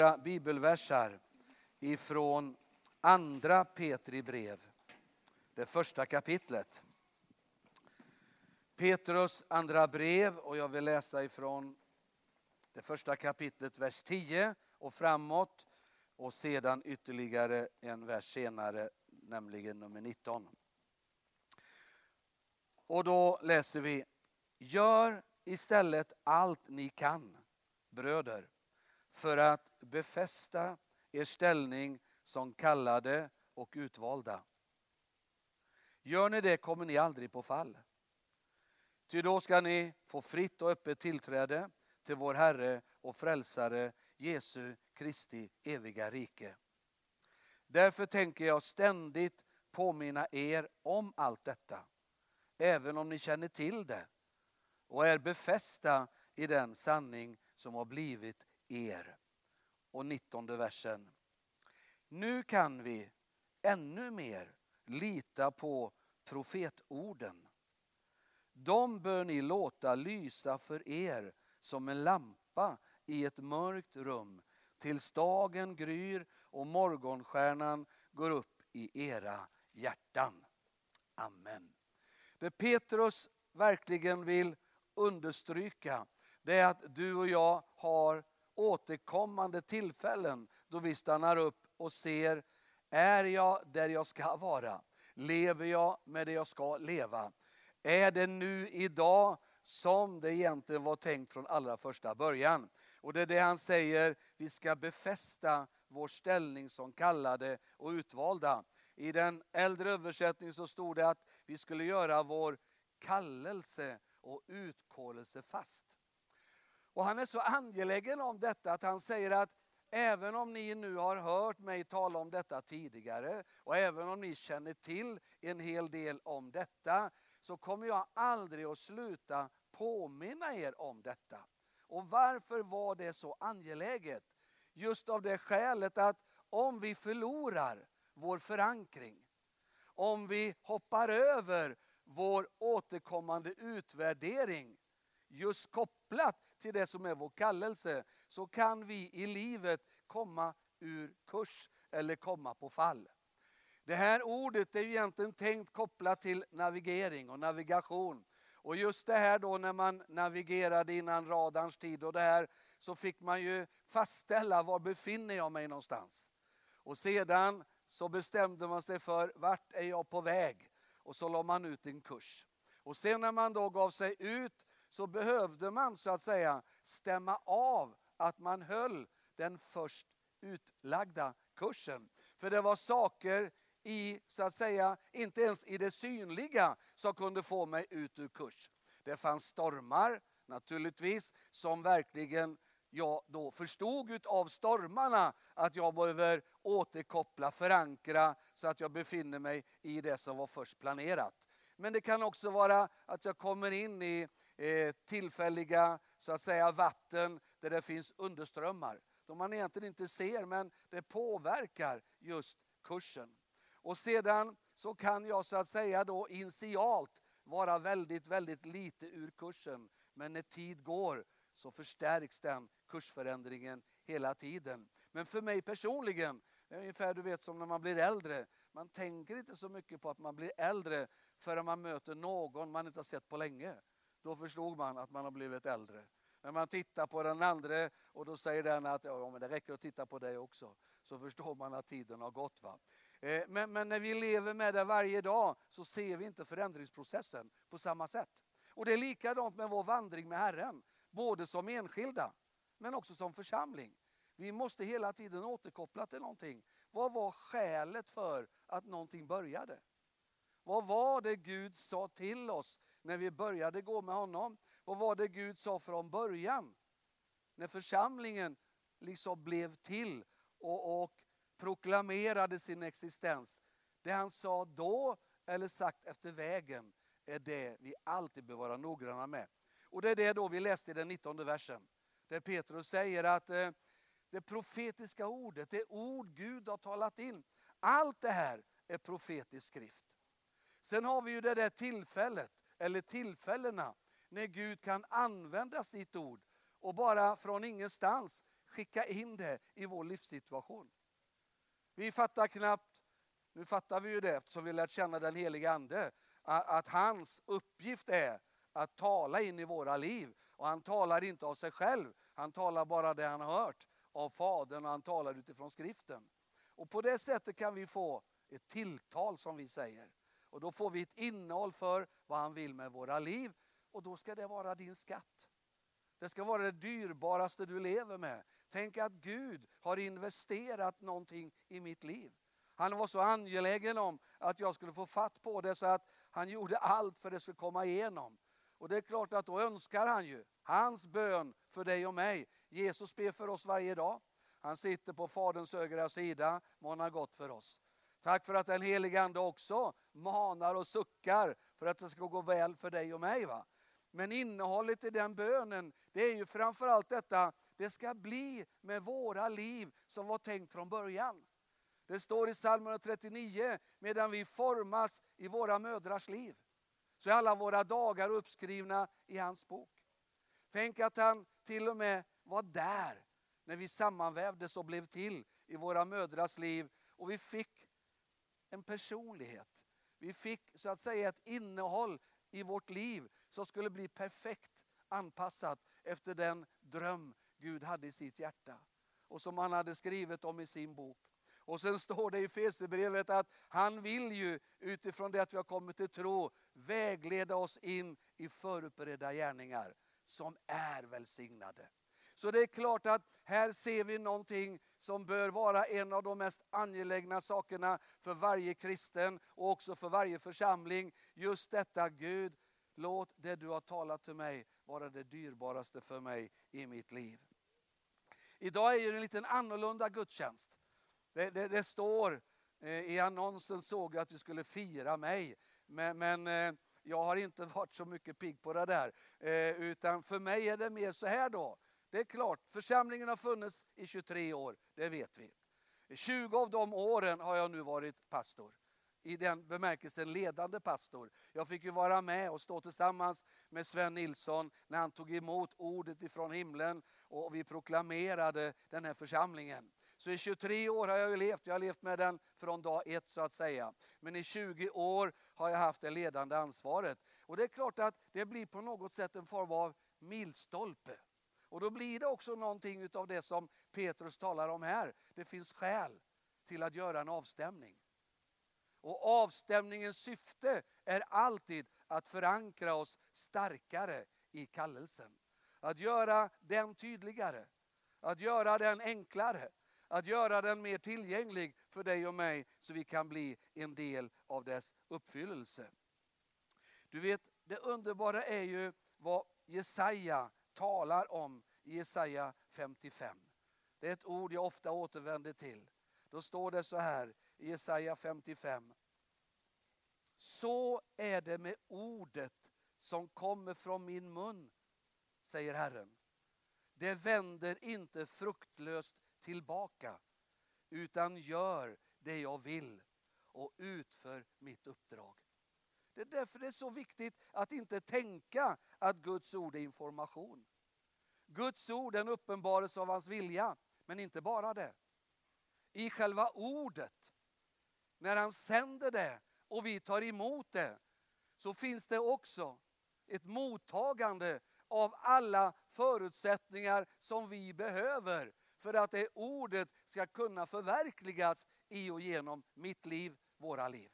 några bibelversar ifrån andra Petri brev, det första kapitlet. Petrus andra brev och jag vill läsa ifrån det första kapitlet, vers 10 och framåt och sedan ytterligare en vers senare, nämligen nummer 19. Och då läser vi Gör istället allt ni kan, bröder, för att befästa er ställning som kallade och utvalda. Gör ni det kommer ni aldrig på fall. Ty då ska ni få fritt och öppet tillträde till vår Herre och Frälsare Jesu Kristi eviga rike. Därför tänker jag ständigt påminna er om allt detta, även om ni känner till det och är befästa i den sanning som har blivit er. Och 19 versen. Nu kan vi ännu mer lita på profetorden. De bör ni låta lysa för er som en lampa i ett mörkt rum tills dagen gryr och morgonstjärnan går upp i era hjärtan. Amen. Det Petrus verkligen vill understryka det är att du och jag har återkommande tillfällen då vi stannar upp och ser, är jag där jag ska vara? Lever jag med det jag ska leva? Är det nu idag som det egentligen var tänkt från allra första början? Och det är det han säger, vi ska befästa vår ställning som kallade och utvalda. I den äldre översättningen så stod det att vi skulle göra vår kallelse och utkålelse fast. Och han är så angelägen om detta att han säger att även om ni nu har hört mig tala om detta tidigare och även om ni känner till en hel del om detta så kommer jag aldrig att sluta påminna er om detta. Och varför var det så angeläget? Just av det skälet att om vi förlorar vår förankring, om vi hoppar över vår återkommande utvärdering just kopplat till det som är vår kallelse så kan vi i livet komma ur kurs eller komma på fall. Det här ordet är egentligen tänkt kopplat till navigering och navigation. Och just det här då när man navigerade innan radarns tid och det här så fick man ju fastställa var befinner jag mig någonstans. Och sedan så bestämde man sig för vart är jag på väg och så la man ut en kurs. Och sen när man då gav sig ut så behövde man så att säga stämma av att man höll den först utlagda kursen. För det var saker i, så att säga, inte ens i det synliga som kunde få mig ut ur kurs. Det fanns stormar naturligtvis som verkligen jag då förstod av stormarna att jag behöver återkoppla, förankra så att jag befinner mig i det som var först planerat. Men det kan också vara att jag kommer in i eh, tillfälliga så att säga vatten där det finns underströmmar. De man egentligen inte ser men det påverkar just kursen. Och sedan så kan jag så att säga då initialt vara väldigt, väldigt lite ur kursen. Men när tid går så förstärks den kursförändringen hela tiden. Men för mig personligen, det är ungefär du vet som när man blir äldre. Man tänker inte så mycket på att man blir äldre förrän man möter någon man inte har sett på länge. Då förstod man att man har blivit äldre. När man tittar på den andra och då säger den att ja, men det räcker att titta på dig också. Så förstår man att tiden har gått. Va? Eh, men, men när vi lever med det varje dag så ser vi inte förändringsprocessen på samma sätt. Och det är likadant med vår vandring med Herren. Både som enskilda men också som församling. Vi måste hela tiden återkoppla till någonting. Vad var skälet för att någonting började? Vad var det Gud sa till oss när vi började gå med honom? Vad var det Gud sa från början? När församlingen liksom blev till och, och proklamerade sin existens. Det han sa då eller sagt efter vägen är det vi alltid bör vara noggranna med. Och det är det då vi läste i den 19 versen. Där Petrus säger att eh, det profetiska ordet, det ord Gud har talat in. Allt det här är profetisk skrift. Sen har vi ju det där tillfället, eller tillfällena, när Gud kan använda sitt ord och bara från ingenstans skicka in det i vår livssituation. Vi fattar knappt, nu fattar vi ju det eftersom vi lärt känna den heliga Ande, att hans uppgift är att tala in i våra liv. Och han talar inte av sig själv, han talar bara det han har hört av Fadern och han talar utifrån skriften. Och på det sättet kan vi få ett tilltal som vi säger. Och då får vi ett innehåll för vad han vill med våra liv och då ska det vara din skatt. Det ska vara det dyrbaraste du lever med. Tänk att Gud har investerat någonting i mitt liv. Han var så angelägen om att jag skulle få fatt på det så att han gjorde allt för att det skulle komma igenom. Och det är klart att då önskar han ju hans bön för dig och mig. Jesus ber för oss varje dag. Han sitter på Faderns högra sida, manar gott för oss. Tack för att den helige Ande också manar och suckar för att det ska gå väl för dig och mig. Va? Men innehållet i den bönen, det är ju framförallt detta, det ska bli med våra liv som var tänkt från början. Det står i psalm 139, medan vi formas i våra mödrars liv, så är alla våra dagar uppskrivna i hans bok. Tänk att han till och med var där när vi sammanvävdes och blev till i våra mödrars liv och vi fick en personlighet. Vi fick så att säga ett innehåll i vårt liv som skulle bli perfekt anpassat efter den dröm Gud hade i sitt hjärta och som han hade skrivit om i sin bok. Och sen står det i Fesebrevet att han vill ju utifrån det att vi har kommit till tro vägleda oss in i förberedda gärningar som är välsignade. Så det är klart att här ser vi någonting som bör vara en av de mest angelägna sakerna för varje kristen och också för varje församling. Just detta Gud, låt det du har talat till mig vara det dyrbaraste för mig i mitt liv. Idag är det en liten annorlunda gudstjänst. Det, det, det står eh, i annonsen såg jag att vi skulle fira mig. Men, men eh, jag har inte varit så mycket pigg på det där. Eh, utan för mig är det mer så här då. Det är klart, församlingen har funnits i 23 år, det vet vi. 20 av de åren har jag nu varit pastor. I den bemärkelsen ledande pastor. Jag fick ju vara med och stå tillsammans med Sven Nilsson när han tog emot ordet ifrån himlen och vi proklamerade den här församlingen. Så i 23 år har jag levt, jag har levt med den från dag ett så att säga. Men i 20 år har jag haft det ledande ansvaret. Och det är klart att det blir på något sätt en form av milstolpe. Och då blir det också någonting av det som Petrus talar om här. Det finns skäl till att göra en avstämning. Och avstämningens syfte är alltid att förankra oss starkare i kallelsen. Att göra den tydligare, att göra den enklare, att göra den mer tillgänglig för dig och mig så vi kan bli en del av dess uppfyllelse. Du vet, det underbara är ju vad Jesaja talar om i Jesaja 55. Det är ett ord jag ofta återvänder till. Då står det så här i Jesaja 55. Så är det med ordet som kommer från min mun, säger Herren. Det vänder inte fruktlöst tillbaka, utan gör det jag vill och utför mitt uppdrag. Det är därför det är så viktigt att inte tänka att Guds ord är information. Guds ord är en uppenbarelse av hans vilja, men inte bara det. I själva ordet, när han sänder det och vi tar emot det, så finns det också ett mottagande av alla förutsättningar som vi behöver för att det ordet ska kunna förverkligas i och genom mitt liv, våra liv.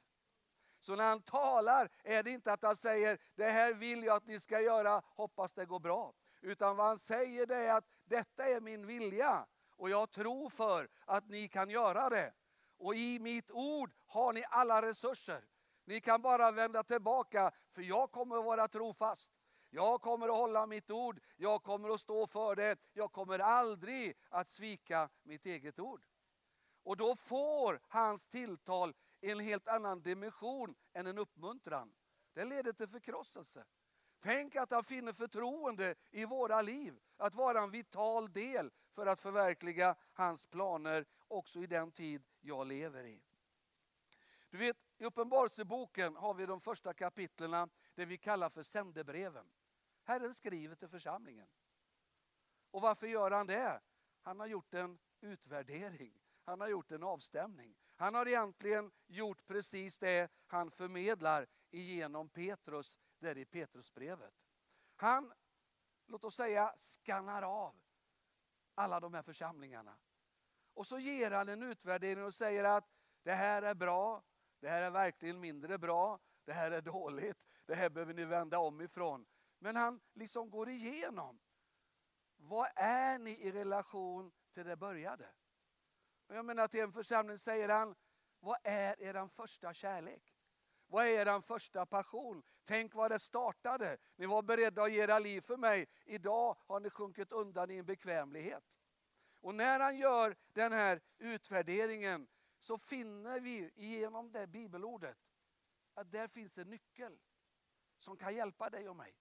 Så när han talar är det inte att han säger, det här vill jag att ni ska göra, hoppas det går bra. Utan vad han säger det är att detta är min vilja och jag tror för att ni kan göra det. Och i mitt ord har ni alla resurser. Ni kan bara vända tillbaka för jag kommer att vara trofast. Jag kommer att hålla mitt ord, jag kommer att stå för det, jag kommer aldrig att svika mitt eget ord. Och då får hans tilltal en helt annan dimension än en uppmuntran. Det leder till förkrosselse. Tänk att han finner förtroende i våra liv, att vara en vital del för att förverkliga hans planer också i den tid jag lever i. Du vet, i Uppenbarelseboken har vi de första kapitlerna det vi kallar för sändebreven. Herren skriver till församlingen. Och varför gör han det? han har gjort en utvärdering. Han har gjort en avstämning. Han har egentligen gjort precis det han förmedlar genom Petrus, där i Petrusbrevet. Han, låt oss säga, skannar av alla de här församlingarna. Och så ger han en utvärdering och säger att det här är bra, det här är verkligen mindre bra, det här är dåligt, det här behöver ni vända om ifrån. Men han liksom går igenom. Vad är ni i relation till det började? Och jag menar till en församling säger han, vad är er första kärlek? Vad är er första passion? Tänk vad det startade. Ni var beredda att ge era liv för mig. Idag har ni sjunkit undan i en bekvämlighet. Och när han gör den här utvärderingen så finner vi genom det bibelordet att där finns en nyckel som kan hjälpa dig och mig.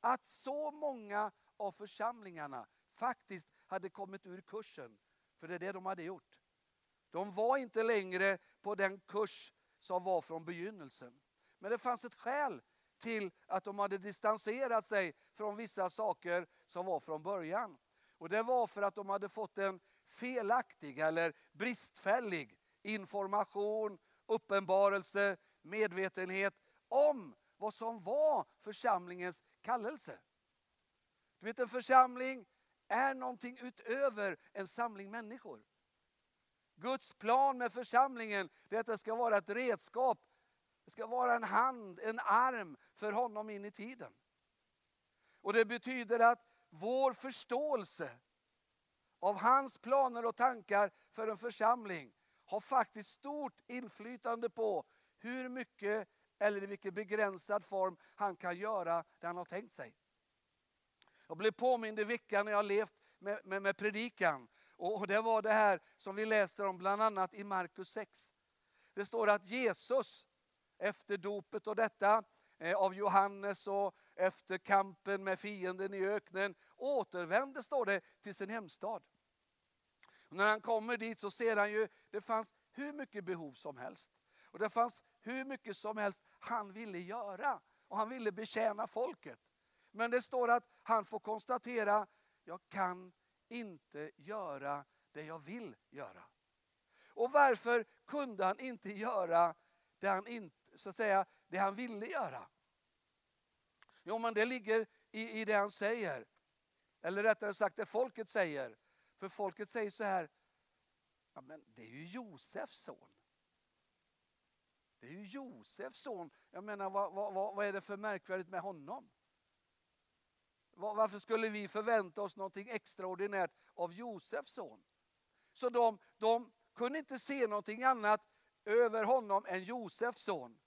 Att så många av församlingarna faktiskt hade kommit ur kursen, för det är det de hade gjort. De var inte längre på den kurs som var från begynnelsen. Men det fanns ett skäl till att de hade distanserat sig från vissa saker som var från början. Och det var för att de hade fått en felaktig eller bristfällig information, uppenbarelse, medvetenhet om vad som var församlingens kallelse. Du vet en församling är någonting utöver en samling människor. Guds plan med församlingen är att det ska vara ett redskap. Det ska vara en hand, en arm för honom in i tiden. Och det betyder att vår förståelse av hans planer och tankar för en församling har faktiskt stort inflytande på hur mycket eller i vilken begränsad form han kan göra det han har tänkt sig. Jag blev påmind i veckan när jag levt med, med, med predikan. Och, det var det här som vi läser om bland annat i Markus 6. Det står att Jesus efter dopet och detta eh, av Johannes och efter kampen med fienden i öknen återvände, står det, till sin hemstad. Och när han kommer dit så ser han ju, det fanns hur mycket behov som helst. Och det fanns hur mycket som helst han ville göra. Och han ville betjäna folket. Men det står att han får konstatera, jag kan inte göra det jag vill göra. Och varför kunde han inte göra det han, inte, så att säga, det han ville göra? Jo, men det ligger i, i det han säger. Eller rättare sagt det folket säger. För folket säger så här, ja, men det är ju Josefs son. Det är ju Josefs son. Jag menar, vad, vad, vad är det för märkvärdigt med honom? Varför skulle vi förvänta oss någonting extraordinärt av Josefs son? Så de, de kunde inte se någonting annat över honom än Josefs son.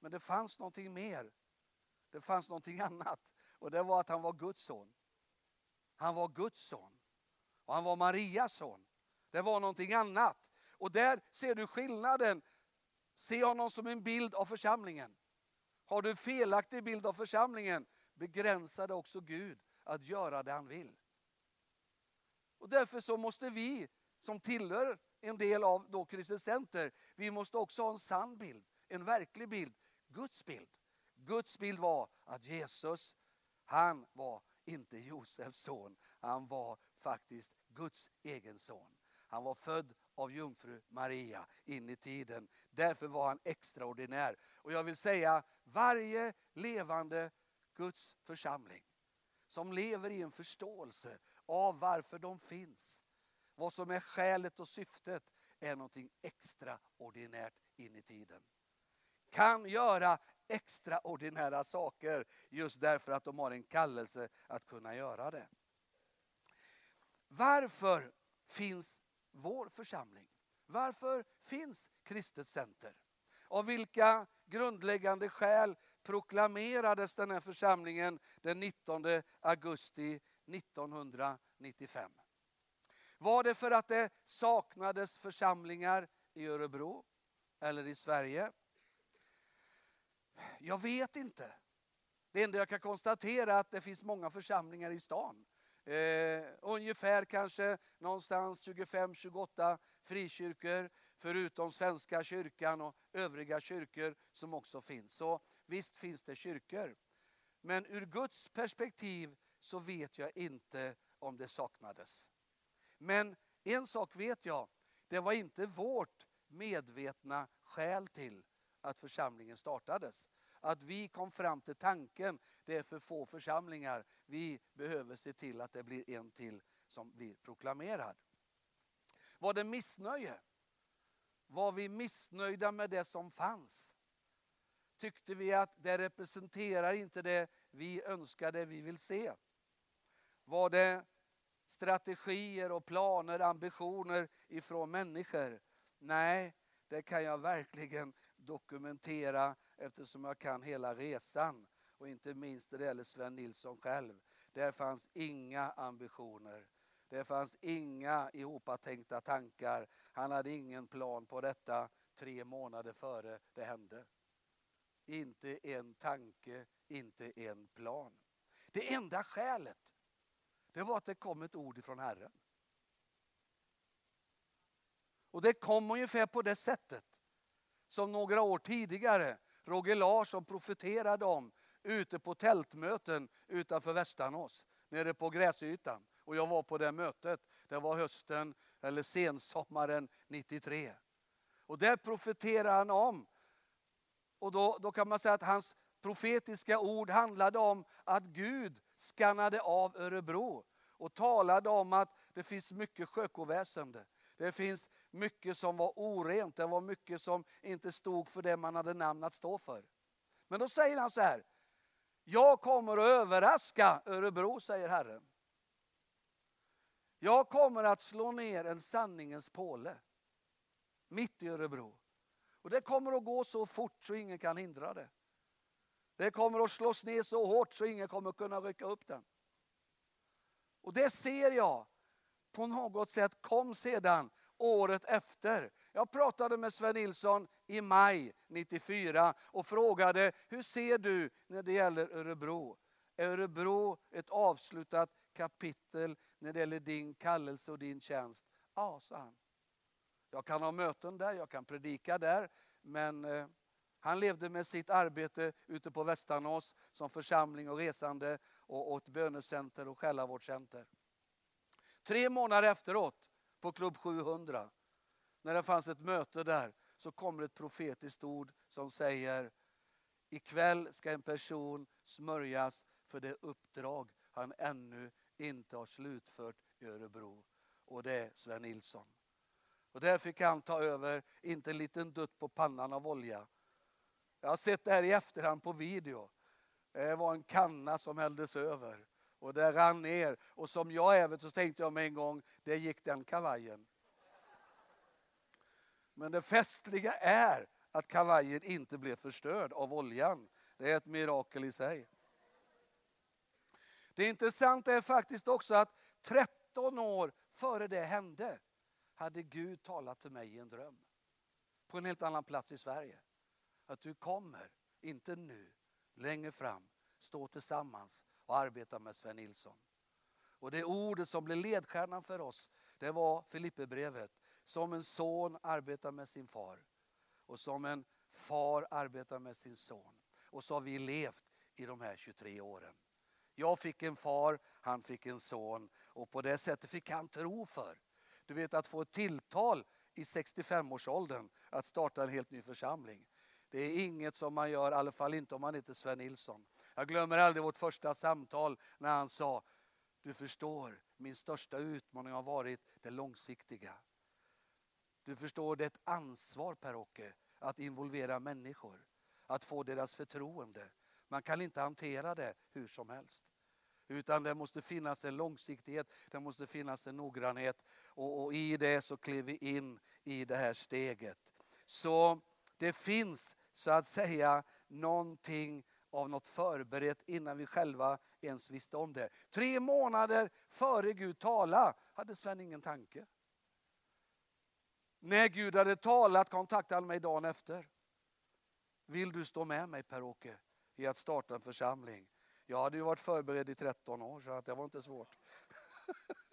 Men det fanns någonting mer. Det fanns någonting annat. Och det var att han var Guds son. Han var Guds son. Och han var Marias son. Det var någonting annat. Och där ser du skillnaden. Se honom som en bild av församlingen. Har du en felaktig bild av församlingen begränsade också Gud att göra det han vill. Och därför så måste vi som tillhör en del av då Kristus Center, vi måste också ha en sann bild, en verklig bild, Guds bild. Guds bild var att Jesus, han var inte Josefs son, han var faktiskt Guds egen son. Han var född av jungfru Maria in i tiden. Därför var han extraordinär. Och jag vill säga, varje levande Guds församling som lever i en förståelse av varför de finns. Vad som är skälet och syftet är någonting extraordinärt in i tiden. Kan göra extraordinära saker just därför att de har en kallelse att kunna göra det. Varför finns vår församling? Varför finns Kristet Center? Av vilka grundläggande skäl proklamerades den här församlingen den 19 augusti 1995. Var det för att det saknades församlingar i Örebro eller i Sverige? Jag vet inte. Det enda jag kan konstatera är att det finns många församlingar i stan. Eh, ungefär kanske någonstans 25-28 frikyrkor förutom Svenska kyrkan och övriga kyrkor som också finns. Så visst finns det kyrkor. Men ur Guds perspektiv så vet jag inte om det saknades. Men en sak vet jag, det var inte vårt medvetna skäl till att församlingen startades. Att vi kom fram till tanken, det är för få församlingar, vi behöver se till att det blir en till som blir proklamerad. Var det missnöje? Var vi missnöjda med det som fanns? Tyckte vi att det representerar inte det vi önskar, det vi vill se? Var det strategier och planer, ambitioner ifrån människor? Nej, det kan jag verkligen dokumentera eftersom jag kan hela resan. Och inte minst det gäller Sven Nilsson själv. Där fanns inga ambitioner. Det fanns inga ihopatänkta tankar. Han hade ingen plan på detta tre månader före det hände. Inte en tanke, inte en plan. Det enda skälet, det var att det kom ett ord ifrån Herren. Och det kom ungefär på det sättet som några år tidigare Roger Larsson profeterade om ute på tältmöten utanför Västanås, nere på gräsytan. Och jag var på det mötet. Det var hösten eller sensommaren 93. Och där profeterade han om, och då, då kan man säga att hans profetiska ord handlade om att Gud skannade av Örebro och talade om att det finns mycket sjökoväsende. Det finns mycket som var orent, det var mycket som inte stod för det man hade namn att stå för. Men då säger han så här, jag kommer att överraska Örebro, säger Herren. Jag kommer att slå ner en sanningens påle mitt i Örebro. Och det kommer att gå så fort så ingen kan hindra det. Det kommer att slås ner så hårt så ingen kommer kunna rycka upp den. Och det ser jag på något sätt kom sedan året efter. Jag pratade med Sven Nilsson i maj 94 och frågade hur ser du när det gäller Örebro? Är Örebro ett avslutat kapitel när det gäller din kallelse och din tjänst? Ja, sa han. Jag kan ha möten där, jag kan predika där, men eh, han levde med sitt arbete ute på Västanås som församling och resande och, åt bönecenter och själavårdscenter. Tre månader efteråt, på Klubb 700, när det fanns ett möte där, så kommer ett profetiskt ord som säger ikväll ska en person smörjas för det uppdrag han ännu inte har slutfört i Örebro. Och det är Sven Nilsson. Och där fick han ta över, inte en liten dutt på pannan av olja. Jag har sett det här i efterhand på video. Det var en kanna som hälldes över. Och det rann ner. Och som jag även så tänkte jag med en gång, det gick den kavajen. Men det festliga är att kavajen inte blev förstörd av oljan. Det är ett mirakel i sig. Det intressanta är faktiskt också att 13 år före det hände hade Gud talat till mig i en dröm. På en helt annan plats i Sverige. Att du kommer, inte nu, längre fram, stå tillsammans och arbeta med Sven Nilsson. Och det ordet som blev ledstjärnan för oss, det var Filipperbrevet. Som en son arbetar med sin far. Och som en far arbetar med sin son. Och så har vi levt i de här 23 åren. Jag fick en far, han fick en son. Och på det sättet fick han tro för. Du vet att få ett tilltal i 65-årsåldern att starta en helt ny församling. Det är inget som man gör, i alla fall inte om man heter Sven Nilsson. Jag glömmer aldrig vårt första samtal när han sa, du förstår, min största utmaning har varit det långsiktiga. Du förstår, det är ett ansvar Per-Åke att involvera människor, att få deras förtroende. Man kan inte hantera det hur som helst. Utan det måste finnas en långsiktighet, det måste finnas en noggrannhet. Och, och, i det så klev vi in i det här steget. Så det finns så att säga någonting av något förberett innan vi själva ens visste om det. Tre månader före Gud tala hade Sven ingen tanke. När Gud hade talat kontaktade han mig dagen efter. Vill du stå med mig Per-Åke i att starta en församling? Jag hade ju varit förberedd i 13 år så att det var inte svårt.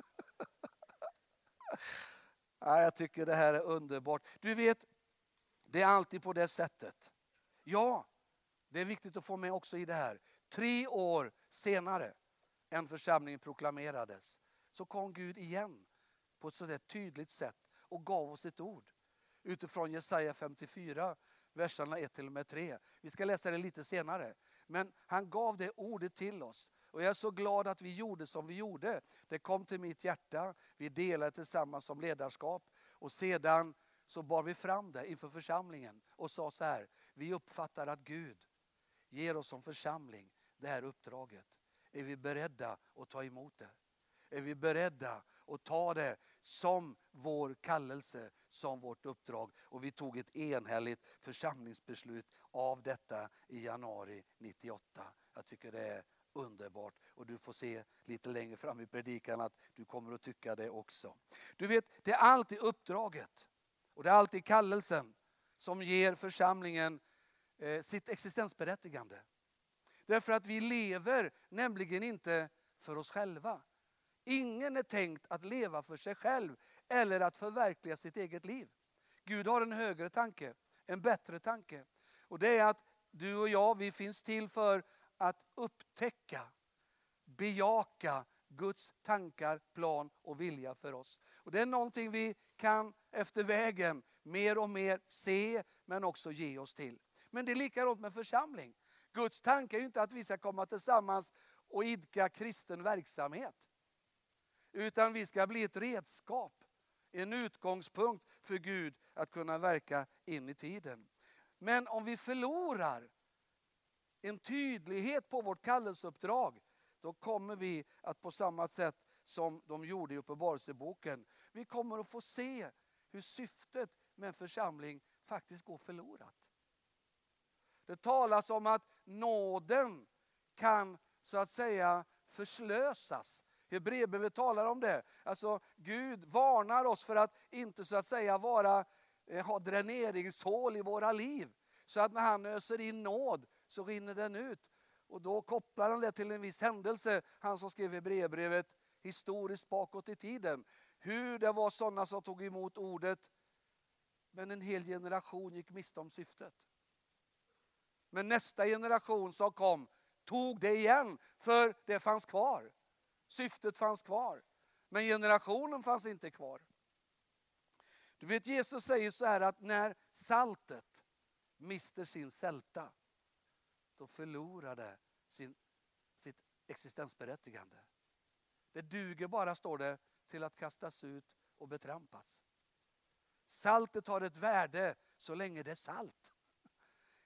jag tycker det här är underbart. Du vet, det är alltid på det sättet. Ja, det är viktigt att få med också i det här. Tre år senare än församlingen proklamerades så kom Gud igen på ett sådär tydligt sätt och gav oss ett ord utifrån Jesaja 54, verserna 1 till och med 3. Vi ska läsa det lite senare. Men han gav det ordet till oss. Och jag är så glad att vi gjorde som vi gjorde. Det kom till mitt hjärta, vi delade tillsammans som ledarskap och sedan så bar vi fram det inför församlingen och sa så här, vi uppfattar att Gud ger oss som församling det här uppdraget. Är vi beredda att ta emot det? Är vi beredda att ta det som vår kallelse, som vårt uppdrag? Och vi tog ett enhälligt församlingsbeslut av detta i januari 98. Jag tycker det är underbart. Och du får se lite längre fram i predikan att du kommer att tycka det också. Du vet, det är alltid uppdraget och det är alltid kallelsen som ger församlingen eh, sitt existensberättigande. Därför att vi lever nämligen inte för oss själva. Ingen är tänkt att leva för sig själv eller att förverkliga sitt eget liv. Gud har en högre tanke, en bättre tanke. Och det är att du och jag, vi finns till för att upptäcka, bejaka Guds tankar, plan och vilja för oss. Och Det är någonting vi kan efter vägen mer och mer se men också ge oss till. Men det är likadant med församling. Guds tanke är ju inte att vi ska komma tillsammans och idka kristen verksamhet. Utan vi ska bli ett redskap, en utgångspunkt för Gud att kunna verka in i tiden. Men om vi förlorar en tydlighet på vårt kallelseuppdrag, då kommer vi att på samma sätt som de gjorde i Uppenbarelseboken, vi kommer att få se hur syftet med en församling faktiskt går förlorat. Det talas om att nåden kan så att säga förslösas. Hebreerbrevet talar om det. Alltså Gud varnar oss för att inte så att säga vara, eh, ha dräneringshål i våra liv. Så att när han öser in nåd så rinner den ut. Och då kopplar han det till en viss händelse, han som skrev Hebreerbrevet historiskt bakåt i tiden. Hur det var sådana som tog emot ordet, men en hel generation gick miste om syftet. Men nästa generation som kom tog det igen, för det fanns kvar. Syftet fanns kvar. Men generationen fanns inte kvar. Du vet Jesus säger så här att när saltet mister sin sälta, de förlorade sin, sitt existensberättigande. Det duger bara, står det, till att kastas ut och betrampas. Saltet har ett värde så länge det är salt.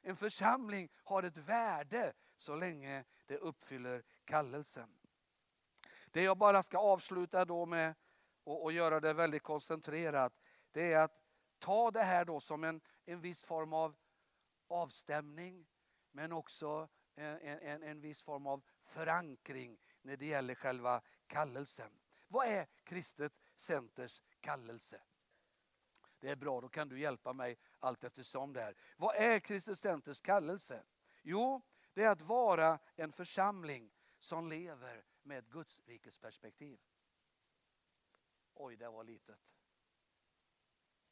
En församling har ett värde så länge det uppfyller kallelsen. Det jag bara ska avsluta då med och, och göra det väldigt koncentrerat, det är att ta det här då som en, en viss form av avstämning, men också eh, en, en, en viss form av förankring när det gäller själva kallelsen. Vad är kristet centers kallelse? Det är bra, då kan du hjälpa mig allt eftersom det här. Vad är kristet centers kallelse? Jo, det är att vara en församling som lever med ett Guds perspektiv. Oj, det var litet.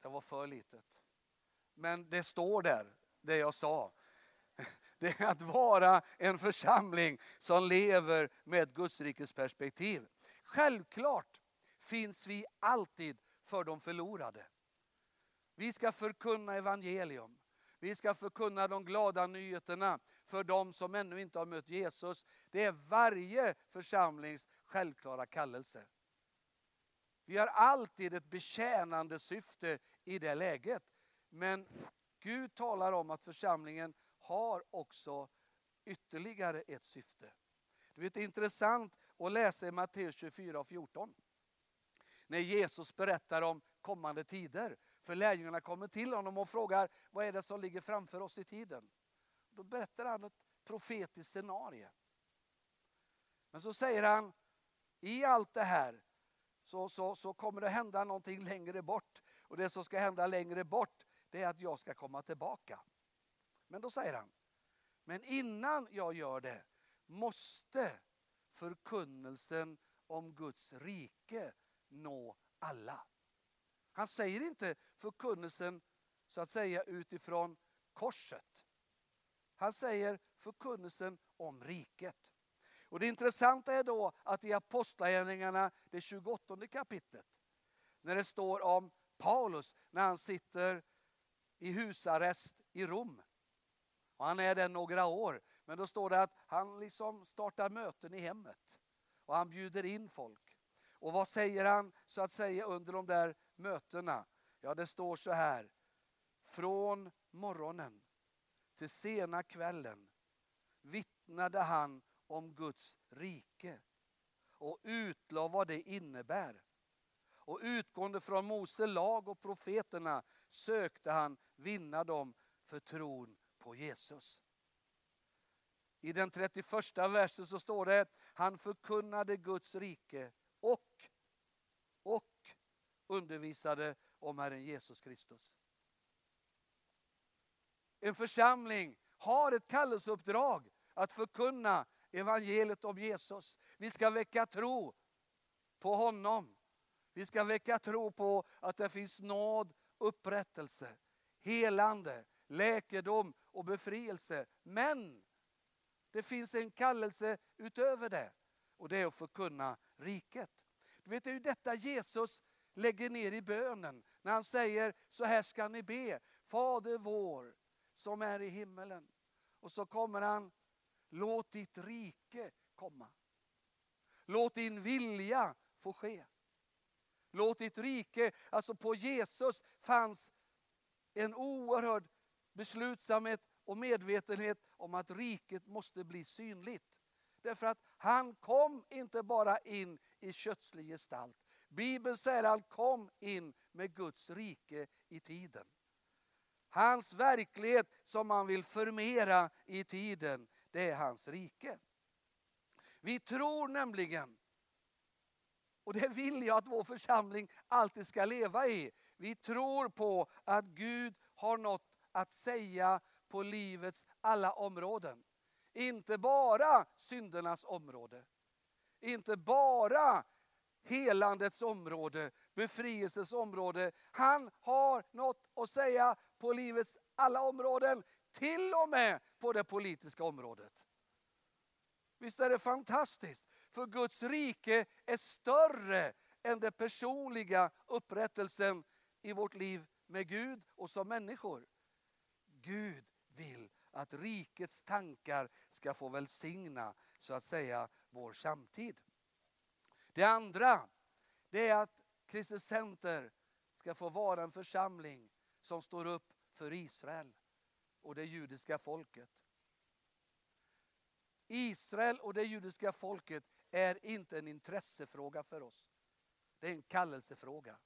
Det var för litet. Men det står där, det jag sa. Det är att vara en församling som lever med ett Guds perspektiv. Självklart finns vi alltid för de förlorade. Vi ska förkunna evangelium. Vi ska förkunna de glada nyheterna för de som ännu inte har mött Jesus. Det är varje församlings självklara kallelse. Vi har alltid ett betjänande syfte i det läget. Men Gud talar om att församlingen har också ytterligare ett syfte. Det är intressant att läsa i Matteus 24 och 14. När Jesus berättar om kommande tider. För lärjungarna kommer till honom och frågar vad är det som ligger framför oss i tiden. Då berättar han ett profetiskt scenario. Men så säger han, i allt det här så, så, så kommer det hända någonting längre bort. Och det som ska hända längre bort, det är att jag ska komma tillbaka. Men då säger han, men innan jag gör det måste förkunnelsen om Guds rike nå alla. Han säger inte förkunnelsen så att säga utifrån korset. Han säger förkunnelsen om riket. Och Det intressanta är då att i Apostlagärningarna, det 28 kapitlet, när det står om Paulus när han sitter i husarrest i Rom. Och han är där några år. Men då står det att han liksom startar möten i hemmet. Och han bjuder in folk. Och vad säger han så att säga under de där mötena? Ja, det står så här. Från morgonen till sena kvällen vittnade han om Guds rike och utlade vad det innebär. Och utgående från Mose lag och profeterna sökte han vinna dem för tron på Jesus. I den 31 versen så står det han förkunnade Guds rike och, och undervisade om Herren Jesus Kristus. En församling har ett kallelseuppdrag att förkunna evangeliet om Jesus. Vi ska väcka tro på honom. Vi ska väcka tro på att det finns nåd, upprättelse, helande, läkedom och befrielse. Men det finns en kallelse utöver det och det är att förkunna riket. Du vet, det är ju detta Jesus lägger ner i bönen när han säger så här ska ni be. Fader vår som är i himmelen. Och så kommer han, låt ditt rike komma. Låt din vilja få ske. Låt ditt rike, alltså på Jesus fanns en oerhörd beslutsamhet och medvetenhet om att riket måste bli synligt. Därför att han kom inte bara in i kötslig gestalt. Bibeln säger att han kom in med Guds rike i tiden. Hans verklighet som han vill förmera i tiden, det är hans rike. Vi tror nämligen, och det vill jag att vår församling alltid ska leva i. Vi tror på att Gud har något att säga på livets alla områden. Inte bara syndernas område. Inte bara helandets område, befrielsens område. Han har något att säga på livets alla områden, till och med på det politiska området. Visst är det fantastiskt? För Guds rike är större än den personliga upprättelsen i vårt liv med Gud och som människor. Gud vill att rikets tankar ska få välsigna, så att säga, vår samtid. Det andra, det är att Kristus Center ska få vara en församling som står upp för Israel och det judiska folket. Israel och det judiska folket är inte en intressefråga för oss. Det är en kallelsefråga.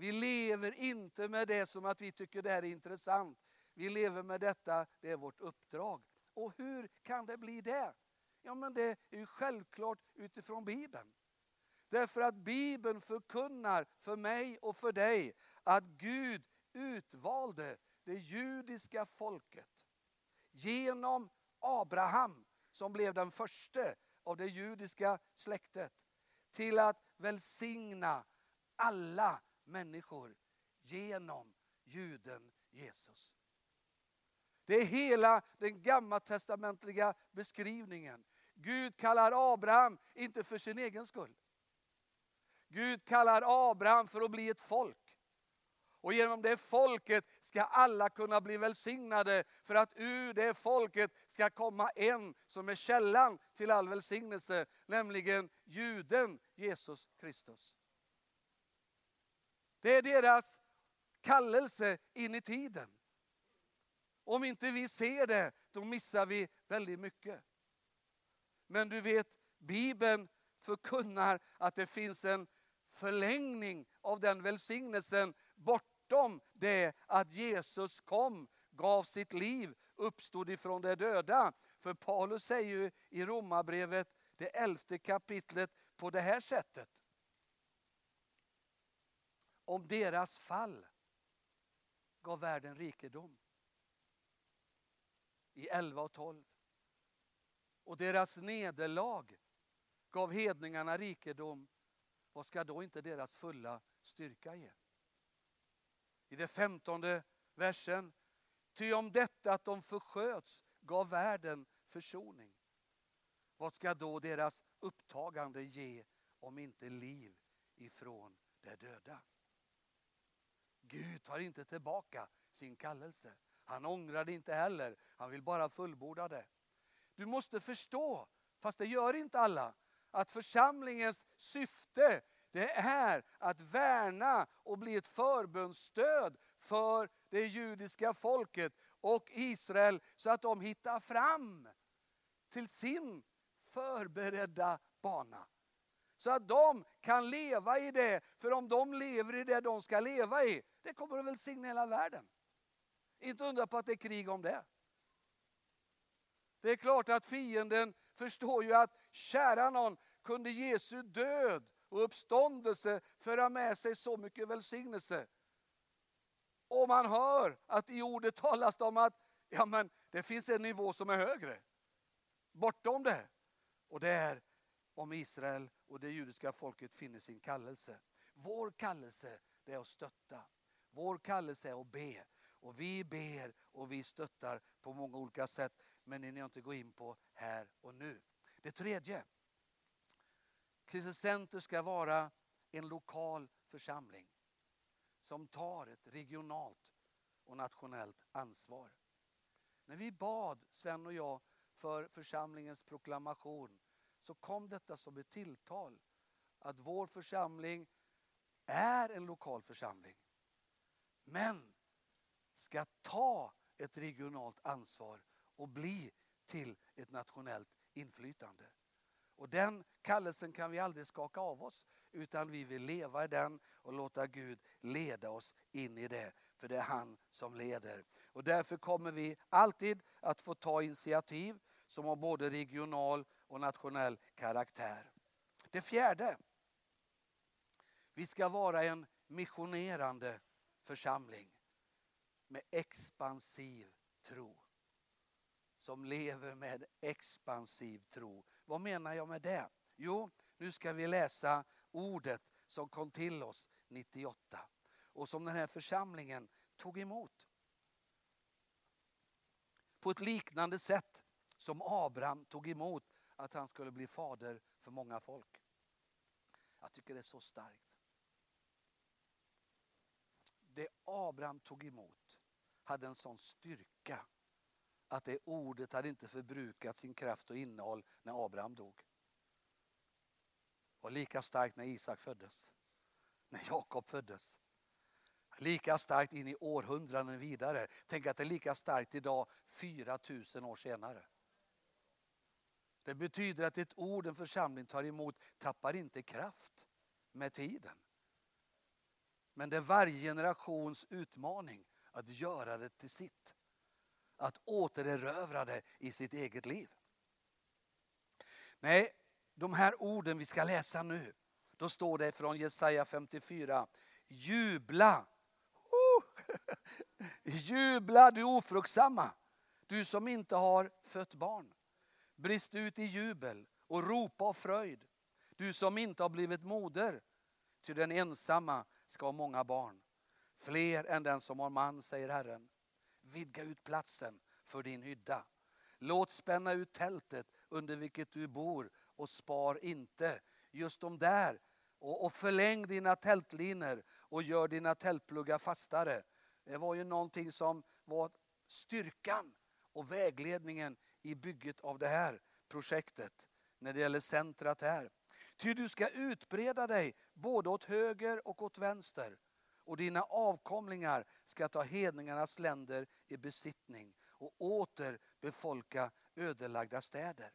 Vi lever inte med det som att vi tycker det här är intressant. Vi lever med detta, det är vårt uppdrag. Och hur kan det bli det? Ja men det är ju självklart utifrån Bibeln. Därför att Bibeln förkunnar för mig och för dig att Gud utvalde det judiska folket genom Abraham som blev den första av det judiska släktet till att välsigna alla människor genom juden Jesus. Det är hela den gammaltestamentliga beskrivningen. Gud kallar Abraham inte för sin egen skull. Gud kallar Abraham för att bli ett folk. Och genom det folket ska alla kunna bli välsignade för att ur det folket ska komma en som är källan till all välsignelse, nämligen juden Jesus Kristus. Det är deras kallelse in i tiden. Om inte vi ser det, då missar vi väldigt mycket. Men du vet, Bibeln förkunnar att det finns en förlängning av den välsignelsen bortom det att Jesus kom, gav sitt liv, uppstod ifrån de döda. För Paulus säger ju i Romarbrevet, det elfte kapitlet, på det här sättet. Om deras fall gav världen rikedom. I 11 och 12. Och deras nederlag gav hedningarna rikedom. Vad ska då inte deras fulla styrka ge? I det femtonde versen. Ty om detta att de försköts gav världen försoning. Vad ska då deras upptagande ge om inte liv ifrån de döda. Gud tar inte tillbaka sin kallelse. Han ångrar det inte heller. Han vill bara fullborda det. Du måste förstå, fast det gör inte alla, att församlingens syfte det är att värna och bli ett förbundsstöd för det judiska folket och Israel så att de hittar fram till sin förberedda bana. Så att de kan leva i det, för om de lever i det de ska leva i, det kommer att välsigna hela världen. Inte undra på att det är krig om det. Det är klart att fienden förstår ju att kära någon kunde Jesu död och uppståndelse föra med sig så mycket välsignelse. Och man hör att i ordet talas det om att ja, men det finns en nivå som är högre. Bortom det. Och det är om Israel och det judiska folket finner sin kallelse. Vår kallelse det är att stötta. Vår kallelse är att be. Och vi ber och vi stöttar på många olika sätt. Men det jag inte gå in på här och nu. Det tredje. Kristus Center ska vara en lokal församling som tar ett regionalt och nationellt ansvar. När vi bad, Sven och jag, för församlingens proklamation så kom detta som ett tilltal att vår församling är en lokal församling. Men ska ta ett regionalt ansvar och bli till ett nationellt inflytande. Och den kallelsen kan vi aldrig skaka av oss utan vi vill leva i den och låta Gud leda oss in i det. För det är han som leder. Och därför kommer vi alltid att få ta initiativ som har både regional och nationell karaktär. Det fjärde. Vi ska vara en missionerande församling med expansiv tro. Som lever med expansiv tro. Vad menar jag med det? Jo, nu ska vi läsa ordet som kom till oss 98 och som den här församlingen tog emot. På ett liknande sätt som Abraham tog emot att han skulle bli fader för många folk. Jag tycker det är så starkt. Det Abraham tog emot hade en sån styrka att det ordet hade inte förbrukat sin kraft och innehåll när Abraham dog. Och lika starkt när Isak föddes. När Jakob föddes. Lika starkt in i århundraden vidare. Tänk att det är lika starkt idag 4000 år senare. Det betyder att ett ord en församling tar emot tappar inte kraft med tiden. Men det är varje generations utmaning att göra det till sitt. Att återerövra det i sitt eget liv. Nej, de här orden vi ska läsa nu, då står det från Jesaja 54. Jubla! Jubla du ofruktsamma, du som inte har fött barn. Brist ut i jubel och ropa av fröjd, du som inte har blivit moder. Ty den ensamma ska ha många barn, fler än den som har man, säger Herren. Vidga ut platsen för din hydda. Låt spänna ut tältet under vilket du bor och spar inte. Just de där. Och, och förläng dina tältliner och gör dina tältpluggar fastare. Det var ju någonting som var styrkan och vägledningen i bygget av det här projektet. När det gäller centrat här. Ty du ska utbreda dig både åt höger och åt vänster. Och dina avkomlingar ska ta hedningarnas länder i besittning och åter befolka ödelagda städer.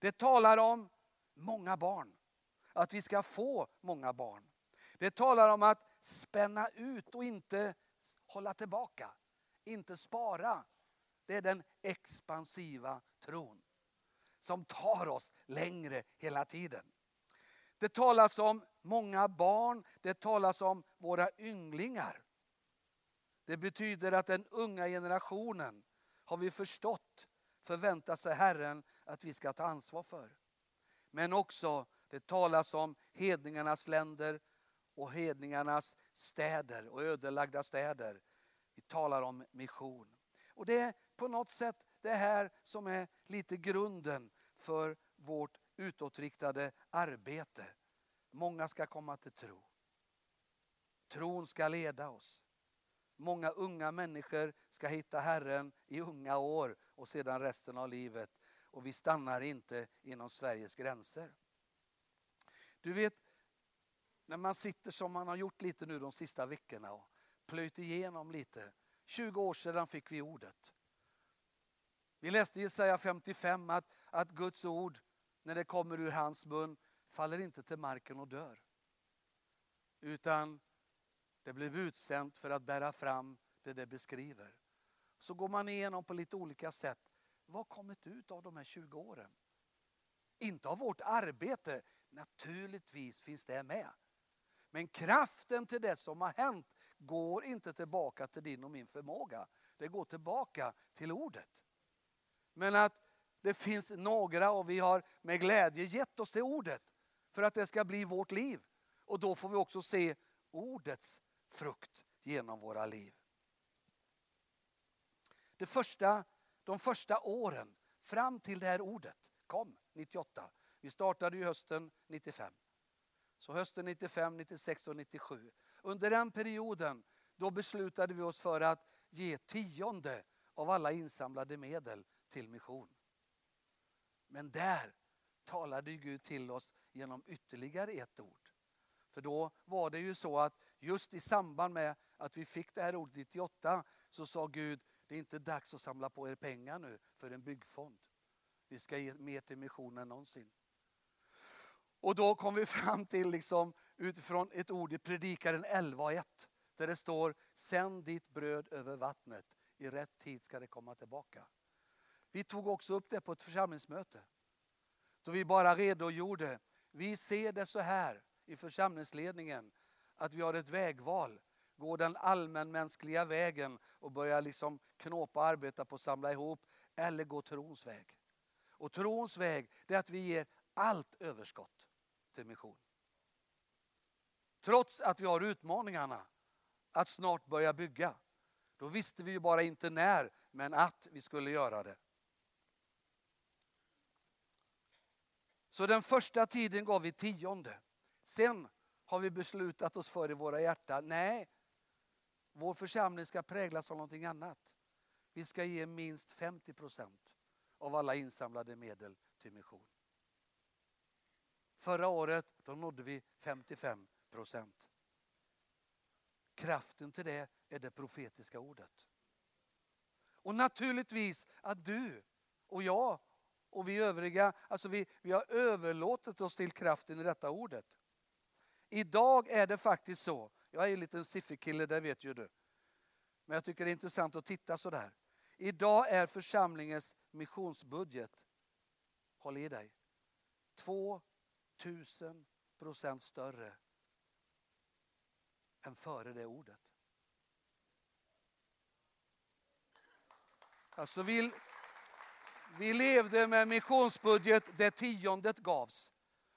Det talar om många barn. Att vi ska få många barn. Det talar om att spänna ut och inte hålla tillbaka. Inte spara. Det är den expansiva tron. Som tar oss längre hela tiden. Det talas om många barn, det talas om våra ynglingar. Det betyder att den unga generationen har vi förstått förväntar sig Herren att vi ska ta ansvar för. Men också, det talas om hedningarnas länder och hedningarnas städer och ödelagda städer. Vi talar om mission. Och det på något sätt det här som är lite grunden för vårt utåtriktade arbete. Många ska komma till tro. Tron ska leda oss. Många unga människor ska hitta Herren i unga år och sedan resten av livet. Och vi stannar inte inom Sveriges gränser. Du vet, när man sitter som man har gjort lite nu de sista veckorna och plöjt igenom lite. 20 år sedan fick vi ordet. Vi läste i Jesaja 55 att, att Guds ord, när det kommer ur hans mun, faller inte till marken och dör. Utan det blev utsänt för att bära fram det det beskriver. Så går man igenom på lite olika sätt. Vad har kommit ut av de här 20 åren? Inte av vårt arbete, naturligtvis finns det med. Men kraften till det som har hänt går inte tillbaka till din och min förmåga. Det går tillbaka till ordet. Men att det finns några och vi har med glädje gett oss det ordet för att det ska bli vårt liv. Och då får vi också se ordets frukt genom våra liv. Det första, de första åren fram till det här ordet kom 98. Vi startade ju hösten 95. Så hösten 95, 96 och 97. Under den perioden då beslutade vi oss för att ge tionde av alla insamlade medel till mission. Men där talade Gud till oss genom ytterligare ett ord. För då var det ju så att just i samband med att vi fick det här ordet 98 så sa Gud, det är inte dags att samla på er pengar nu för en byggfond. Vi ska ge mer till missionen än någonsin. Och då kom vi fram till, liksom, utifrån ett ord i Predikaren 11.1 där det står Sänd ditt bröd över vattnet, i rätt tid ska det komma tillbaka. Vi tog också upp det på ett församlingsmöte. Då vi bara redogjorde. Vi ser det så här i församlingsledningen att vi har ett vägval. Gå den allmänmänskliga vägen och börja liksom knåpa och arbeta på att samla ihop eller gå trons väg. Och trons väg det är att vi ger allt överskott till mission. Trots att vi har utmaningarna att snart börja bygga. Då visste vi ju bara inte när, men att vi skulle göra det. Så den första tiden gav vi tionde. Sen har vi beslutat oss för i våra hjärtan, nej, vår församling ska präglas av någonting annat. Vi ska ge minst 50 procent av alla insamlade medel till mission. Förra året då nådde vi 55 procent. Kraften till det är det profetiska ordet. Och naturligtvis att du och jag och vi övriga, alltså vi, vi har överlåtit oss till kraften i detta ordet. Idag är det faktiskt så, jag är en liten sifferkille, det vet ju du. Men jag tycker det är intressant att titta sådär. Idag är församlingens missionsbudget, håll i dig, 2000 procent större än före det ordet. Alltså vi, vi levde med missionsbudget där tiondet gavs.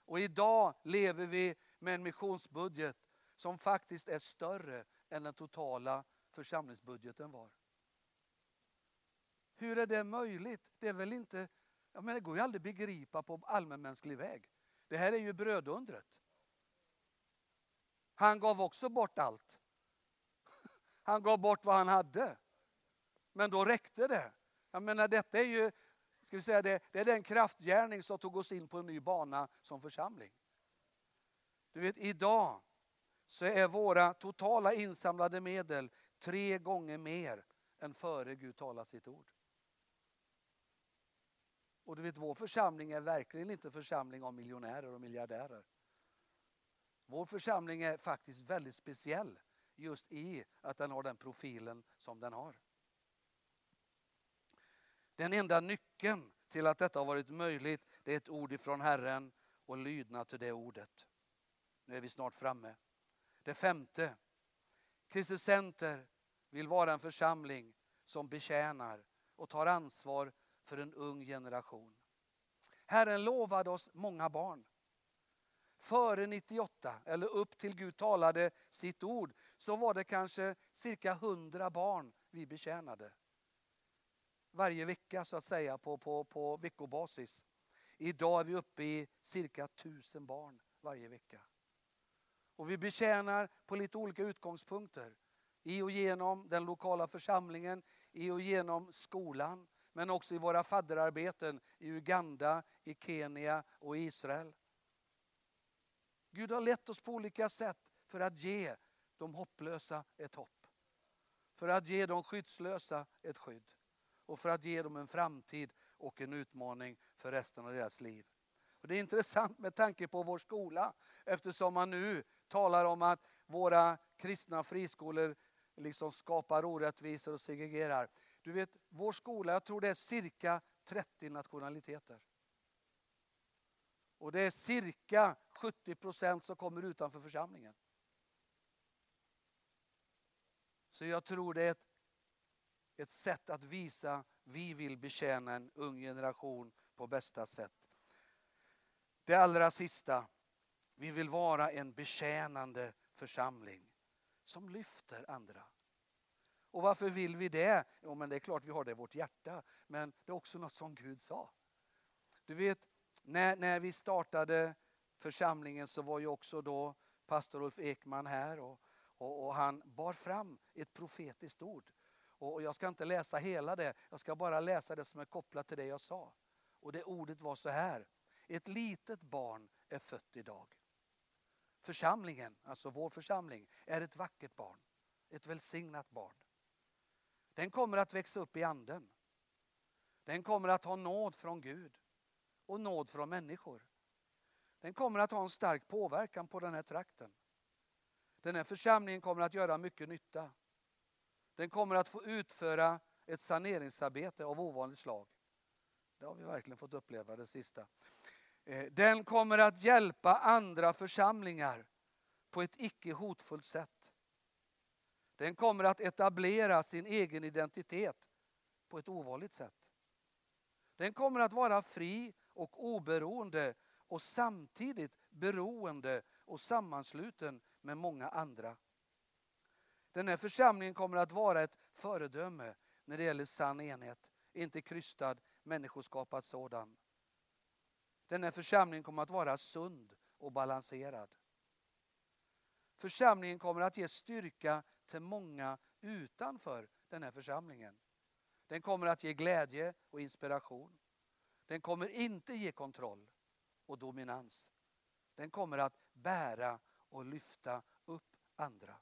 Och idag lever vi med en missionsbudget som faktiskt är större än den totala församlingsbudgeten var. Hur är det möjligt? Det är väl inte, jag menar, det går ju aldrig att begripa på allmänmänsklig väg. Det här är ju brödundret. Han gav också bort allt. Han gav bort vad han hade. Men då räckte det. Jag menar detta är ju, ska vi säga det, det är den kraftgärning som tog oss in på en ny bana som församling. Du vet idag så är våra totala insamlade medel tre gånger mer än före Gud talade sitt ord. Och du vet vår församling är verkligen inte en församling av miljonärer och miljardärer. Vår församling är faktiskt väldigt speciell just i att den har den profilen som den har. Den enda nyckeln till att detta har varit möjligt det är ett ord ifrån Herren och lydnad till det ordet. Nu är vi snart framme. Det femte. Kristus Center vill vara en församling som betjänar och tar ansvar för en ung generation. Herren lovade oss många barn. Före 98, eller upp till Gud talade sitt ord, så var det kanske cirka 100 barn vi betjänade. Varje vecka så att säga på, på, på veckobasis. Idag är vi uppe i cirka tusen barn varje vecka. Och vi betjänar på lite olika utgångspunkter. I och genom den lokala församlingen, i och genom skolan, men också i våra fadderarbeten i Uganda, i Kenya och i Israel. Gud har lett oss på olika sätt för att ge de hopplösa ett hopp. För att ge de skyddslösa ett skydd. Och för att ge dem en framtid och en utmaning för resten av deras liv. Och det är intressant med tanke på vår skola eftersom man nu talar om att våra kristna friskolor liksom skapar orättvisor och segregerar. Du vet, vår skola, jag tror det är cirka 30 nationaliteter. Och det är cirka 70 procent som kommer utanför församlingen. Så jag tror det är ett, ett sätt att visa vi vill betjäna en ung generation på bästa sätt. Det allra sista, vi vill vara en betjänande församling som lyfter andra. Och varför vill vi det? Jo, men det är klart vi har det i vårt hjärta, men det är också något som Gud sa. Du vet, när, när vi startade församlingen så var ju också då pastor Ulf Ekman här och, och, och han bar fram ett profetiskt ord. Och, jag ska inte läsa hela det, jag ska bara läsa det som är kopplat till det jag sa. Och det ordet var så här. Ett litet barn är fött idag. Församlingen, alltså vår församling, är ett vackert barn. Ett välsignat barn. Den kommer att växa upp i anden. Den kommer att ha nåd från Gud och nåd från människor. Den kommer att ha en stark påverkan på den här trakten. Den här församlingen kommer att göra mycket nytta. Den kommer att få utföra ett saneringsarbete av ovanligt slag. Det har vi verkligen fått uppleva det sista. Eh, den kommer att hjälpa andra församlingar på ett icke hotfullt sätt. Den kommer att etablera sin egen identitet på ett ovanligt sätt. Den kommer att vara fri och oberoende och samtidigt beroende och sammansluten med många andra. Den här församlingen kommer att vara ett föredöme när det gäller sann enhet, inte krystad människoskapad sådan. Den här församlingen kommer att vara sund och balanserad. Församlingen kommer att ge styrka till många utanför den här församlingen. Den kommer att ge glädje och inspiration. Den kommer inte ge kontroll och dominans. Den kommer att bära och lyfta upp andra.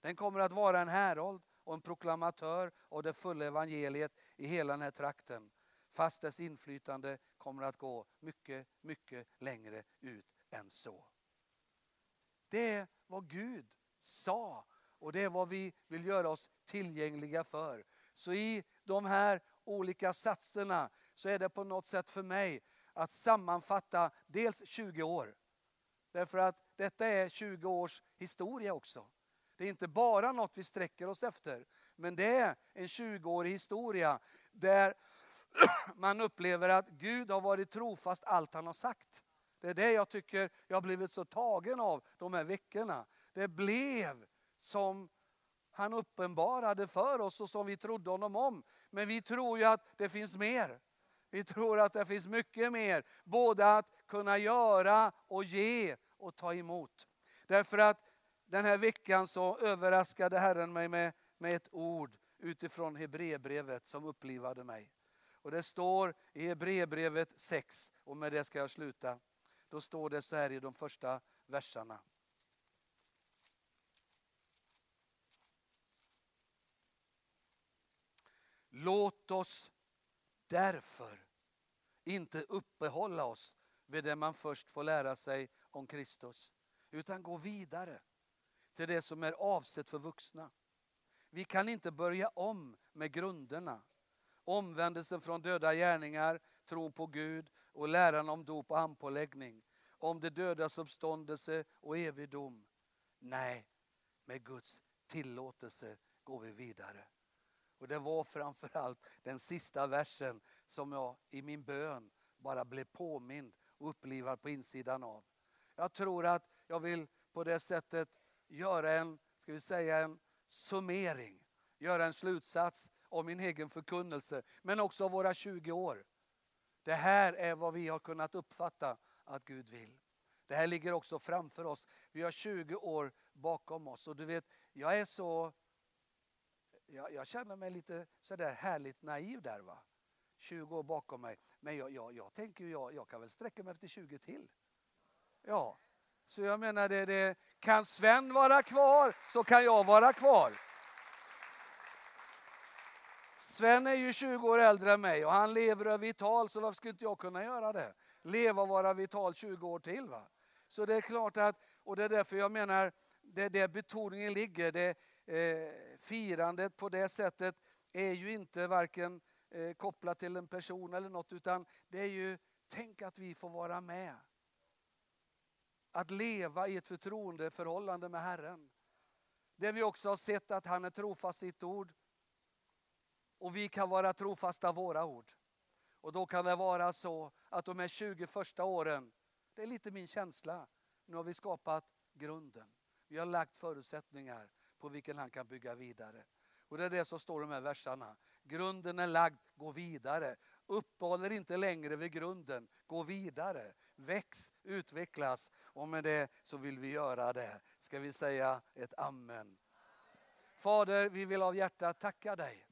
Den kommer att vara en härold och en proklamatör av det fulla evangeliet i hela den här trakten. Fast dess inflytande kommer att gå mycket, mycket längre ut än så. Det är vad Gud sa och det är vad vi vill göra oss tillgängliga för. Så i de här olika satserna så är det på något sätt för mig att sammanfatta dels 20 år. Därför att detta är 20 års historia också. Det är inte bara något vi sträcker oss efter. Men det är en 20-årig historia där man upplever att Gud har varit trofast allt han har sagt. Det är det jag tycker jag har blivit så tagen av de här veckorna. Det blev som han uppenbarade för oss och som vi trodde honom om. Men vi tror ju att det finns mer. Vi tror att det finns mycket mer. Både att kunna göra och ge och ta emot. Därför att den här veckan så överraskade Herren mig med, med ett ord utifrån Hebreerbrevet som upplivade mig. Och det står i Hebreerbrevet 6, och med det ska jag sluta. Då står det så här i de första verserna. Låt oss därför inte uppehålla oss vid det man först får lära sig om Kristus, utan gå vidare till det som är avsett för vuxna. Vi kan inte börja om med grunderna. Omvändelsen från döda gärningar, tron på Gud och läran om dop och handpåläggning. Om det dödas uppståndelse och evig dom. Nej, med Guds tillåtelse går vi vidare. Och det var framförallt den sista versen som jag i min bön bara blev påmind och upplivad på insidan av. Jag tror att jag vill på det sättet göra en, ska vi säga en summering, göra en slutsats av min egen förkunnelse, men också av våra 20 år. Det här är vad vi har kunnat uppfatta att Gud vill. Det här ligger också framför oss. Vi har 20 år bakom oss och du vet, jag är så... Jag, jag känner mig lite sådär härligt naiv där va. 20 år bakom mig. Men jag, jag, jag tänker ju, jag, jag kan väl sträcka mig efter 20 till. Ja, så jag menar det, det, kan Sven vara kvar så kan jag vara kvar. Sven är ju 20 år äldre än mig och han lever och är vital så varför skulle inte jag kunna göra det? Leva och vara vital 20 år till. Va? Så det är klart att, och det är därför jag menar, det är där betoningen ligger. Det, eh, firandet på det sättet är ju inte varken eh, kopplat till en person eller något utan det är ju, tänk att vi får vara med. Att leva i ett förtroendeförhållande med Herren. Där vi också har sett att han är trofast i sitt ord. Och vi kan vara trofasta våra ord. Och då kan det vara så att de här 20 första åren, det är lite min känsla. Nu har vi skapat grunden. Vi har lagt förutsättningar på vilken han kan bygga vidare. Och det är det som står i de här verserna. Grunden är lagd, gå vidare. Uppehåller inte längre vid grunden, gå vidare. Väx, utvecklas och med det så vill vi göra det. Ska vi säga ett amen. Fader, vi vill av hjärtat tacka dig